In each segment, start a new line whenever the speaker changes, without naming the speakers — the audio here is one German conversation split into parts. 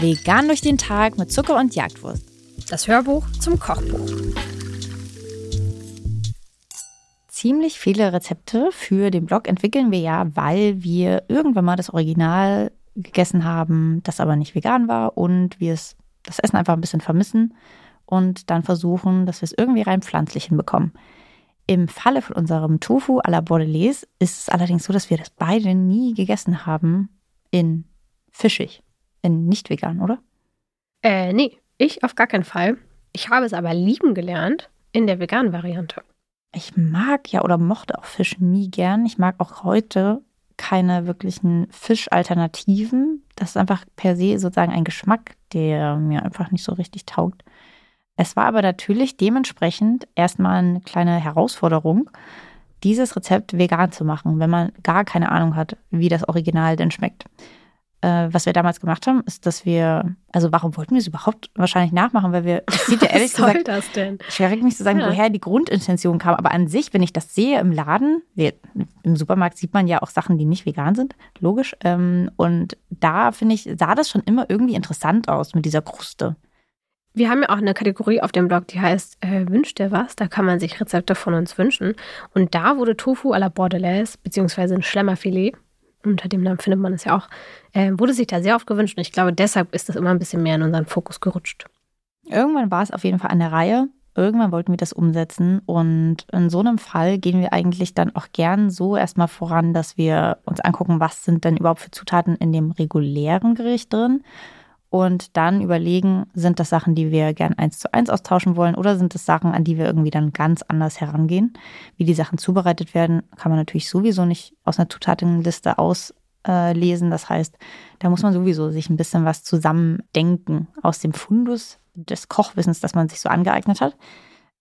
Vegan durch den Tag mit Zucker und Jagdwurst.
Das Hörbuch zum Kochbuch.
Ziemlich viele Rezepte für den Blog entwickeln wir ja, weil wir irgendwann mal das Original gegessen haben, das aber nicht vegan war und wir es das Essen einfach ein bisschen vermissen und dann versuchen, dass wir es irgendwie rein pflanzlich hinbekommen. Im Falle von unserem Tofu à la Bordelaise ist es allerdings so, dass wir das beide nie gegessen haben in fischig, in nicht vegan, oder?
Äh, nee, ich auf gar keinen Fall. Ich habe es aber lieben gelernt in der veganen Variante.
Ich mag ja oder mochte auch Fisch nie gern. Ich mag auch heute keine wirklichen Fischalternativen. Das ist einfach per se sozusagen ein Geschmack, der mir einfach nicht so richtig taugt. Es war aber natürlich dementsprechend erstmal eine kleine Herausforderung, dieses Rezept vegan zu machen, wenn man gar keine Ahnung hat, wie das Original denn schmeckt. Äh, was wir damals gemacht haben, ist, dass wir, also warum wollten wir es überhaupt wahrscheinlich nachmachen, weil wir, es sieht ja ehrlich
was soll
gesagt,
das denn?
schwierig mich zu sagen,
Ja.
woher die Grundintention kam, aber an sich, wenn ich das sehe im Laden, wir, im Supermarkt sieht man ja auch Sachen, die nicht vegan sind, logisch, ähm, und da finde ich, sah das schon immer irgendwie interessant aus mit dieser Kruste.
Wir haben ja auch eine Kategorie auf dem Blog, die heißt äh, Wünscht dir was? Da kann man sich Rezepte von uns wünschen. Und da wurde Tofu à la Bordelaise, beziehungsweise ein Schlemmerfilet, unter dem Namen findet man es ja auch, äh, wurde sich da sehr oft gewünscht. Und ich glaube, deshalb ist das immer ein bisschen mehr in unseren Fokus gerutscht.
Irgendwann war es auf jeden Fall an der Reihe. Irgendwann wollten wir das umsetzen. Und in so einem Fall gehen wir eigentlich dann auch gern so erstmal voran, dass wir uns angucken, was sind denn überhaupt für Zutaten in dem regulären Gericht drin. Und dann überlegen, sind das Sachen, die wir gern eins zu eins austauschen wollen oder sind es Sachen, an die wir irgendwie dann ganz anders herangehen. Wie die Sachen zubereitet werden, kann man natürlich sowieso nicht aus einer Zutatenliste auslesen. Das heißt, da muss man sowieso sich ein bisschen was zusammendenken aus dem Fundus des Kochwissens, das man sich so angeeignet hat.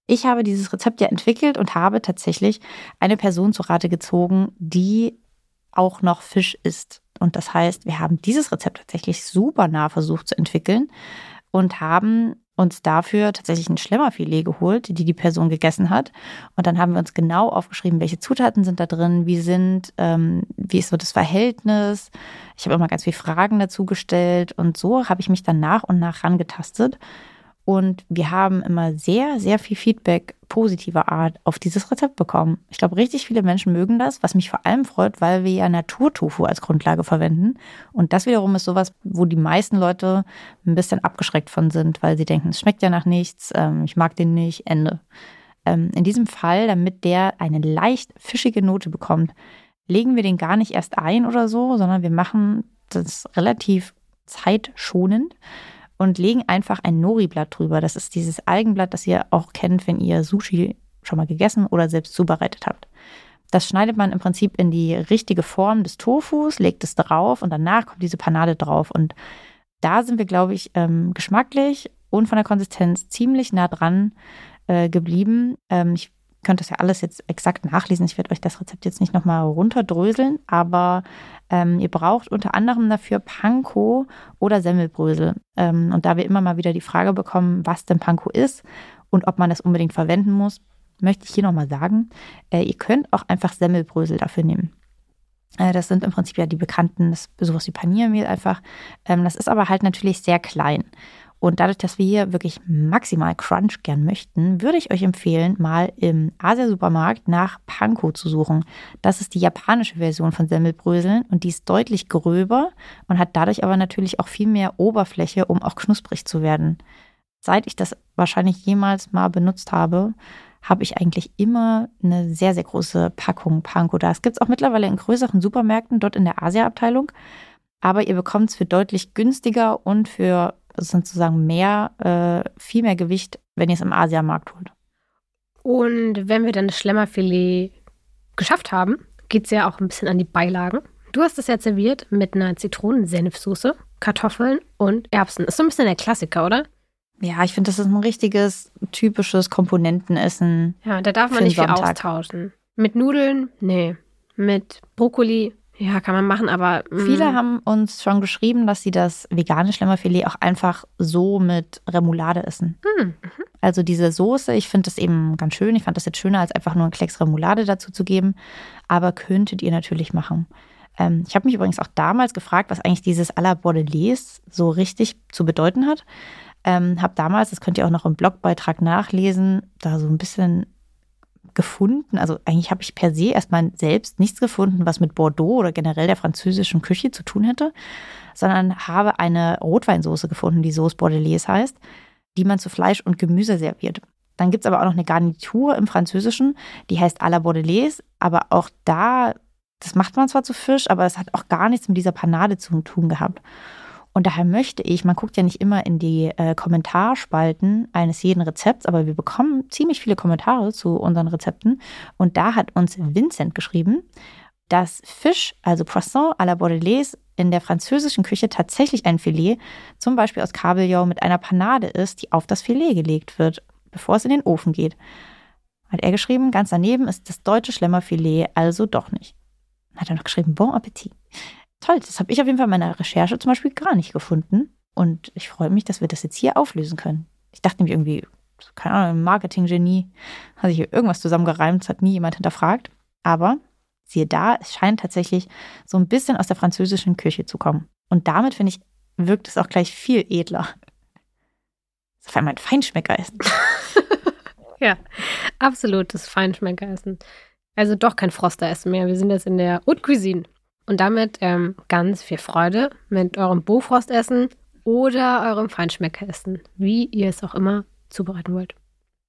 Ich habe dieses Rezept ja entwickelt und habe tatsächlich eine Person zu Rate gezogen, die auch noch Fisch isst. Und das heißt, wir haben dieses Rezept tatsächlich super nah versucht zu entwickeln und haben uns dafür tatsächlich ein Schlemmerfilet geholt, die die Person gegessen hat. Und dann haben wir uns genau aufgeschrieben, welche Zutaten sind da drin, wie sind, ähm, wie ist so das Verhältnis. Ich habe immer ganz viele Fragen dazu gestellt und so habe ich mich dann nach und nach rangetastet. Und wir haben immer sehr, sehr viel Feedback positiver Art auf dieses Rezept bekommen. Ich glaube, richtig viele Menschen mögen das, was mich vor allem freut, weil wir ja Naturtofu als Grundlage verwenden. Und das wiederum ist sowas, wo die meisten Leute ein bisschen abgeschreckt von sind, weil sie denken, es schmeckt ja nach nichts, ähm, ich mag den nicht, Ende. Ähm, in diesem Fall, damit der eine leicht fischige Note bekommt, legen wir den gar nicht erst ein oder so, sondern wir machen das relativ zeitschonend und legen einfach ein Nori-Blatt drüber. Das ist dieses Algenblatt, das ihr auch kennt, wenn ihr Sushi schon mal gegessen oder selbst zubereitet habt. Das schneidet man im Prinzip in die richtige Form des Tofus, legt es drauf und danach kommt diese Panade drauf. Und da sind wir, glaube ich, ähm, geschmacklich und von der Konsistenz ziemlich nah dran äh, geblieben. Ähm, ich könnte das ja alles jetzt exakt nachlesen. Ich werde euch das Rezept jetzt nicht nochmal runterdröseln, aber ähm, ihr braucht unter anderem dafür Panko oder Semmelbrösel. Ähm, und da wir immer mal wieder die Frage bekommen, was denn Panko ist und ob man das unbedingt verwenden muss, möchte ich hier nochmal sagen, äh, ihr könnt auch einfach Semmelbrösel dafür nehmen. Äh, das sind im Prinzip ja die bekannten, das sowas wie Paniermehl einfach. Ähm, das ist aber halt natürlich sehr klein. Und dadurch, dass wir hier wirklich maximal Crunch gern möchten, würde ich euch empfehlen, mal im Asia-Supermarkt nach Panko zu suchen. Das ist die japanische Version von Semmelbröseln und die ist deutlich gröber und hat dadurch aber natürlich auch viel mehr Oberfläche, um auch knusprig zu werden. Seit ich das wahrscheinlich jemals mal benutzt habe, habe ich eigentlich immer eine sehr, sehr große Packung Panko da. Es gibt es auch mittlerweile in größeren Supermärkten, dort in der Asia-Abteilung. Aber ihr bekommt es für deutlich günstiger und für sozusagen mehr, äh, viel mehr Gewicht, wenn ihr es im Asiamarkt holt.
Und wenn wir dann das Schlemmerfilet geschafft haben, geht es ja auch ein bisschen an die Beilagen. Du hast es jetzt serviert mit einer Zitronen-Senfsoße, Kartoffeln und Erbsen. Ist so ein bisschen der Klassiker, oder?
Ja, ich finde, das ist ein richtiges, typisches Komponentenessen.
Ja, da darf man nicht viel austauschen. Mit Nudeln? Nee. Mit Brokkoli? Ja, kann man machen, aber.
Mm. Viele haben uns schon geschrieben, dass sie das vegane Schlemmerfilet auch einfach so mit Remoulade essen. Mhm. Also diese Soße, ich finde das eben ganz schön. Ich fand das jetzt schöner, als einfach nur ein Klecks Remoulade dazu zu geben. Aber könntet ihr natürlich machen. Ähm, ich habe mich übrigens auch damals gefragt, was eigentlich dieses à la Bordelaise so richtig zu bedeuten hat. Ähm, habe damals, das könnt ihr auch noch im Blogbeitrag nachlesen, da so ein bisschen gefunden. Also eigentlich habe ich per se erstmal selbst nichts gefunden, was mit Bordeaux oder generell der französischen Küche zu tun hätte, sondern habe eine Rotweinsoße gefunden, die Sauce Bordelaise heißt, die man zu Fleisch und Gemüse serviert. Dann gibt es aber auch noch eine Garnitur im Französischen, die heißt à la Bordelaise, aber auch da, das macht man zwar zu Fisch, aber es hat auch gar nichts mit dieser Panade zu tun gehabt. Und daher möchte ich, man guckt ja nicht immer in die äh, Kommentarspalten eines jeden Rezepts, aber wir bekommen ziemlich viele Kommentare zu unseren Rezepten. Und da hat uns Vincent geschrieben, dass Fisch, also Poisson à la Bordelaise, in der französischen Küche tatsächlich ein Filet, zum Beispiel aus Kabeljau, mit einer Panade ist, die auf das Filet gelegt wird, bevor es in den Ofen geht. Hat er geschrieben, ganz daneben ist das deutsche Schlemmerfilet also doch nicht. Hat er noch geschrieben, Bon Appetit toll, das habe ich auf jeden Fall in meiner Recherche zum Beispiel gar nicht gefunden. Und ich freue mich, dass wir das jetzt hier auflösen können. Ich dachte nämlich irgendwie, keine Ahnung, Marketing-Genie hat sich hier irgendwas zusammengereimt, das hat nie jemand hinterfragt. Aber siehe da, es scheint tatsächlich so ein bisschen aus der französischen Küche zu kommen. Und damit, finde ich, wirkt es auch gleich viel edler. Das ist auf einmal ein Feinschmeckeressen.
ja, absolutes Feinschmeckeressen. Also doch kein Frosteressen mehr. Wir sind jetzt in der Haute Cuisine. Und damit ähm, ganz viel Freude mit eurem Bofrostessen oder eurem Feinschmeckeressen, wie ihr es auch immer zubereiten wollt.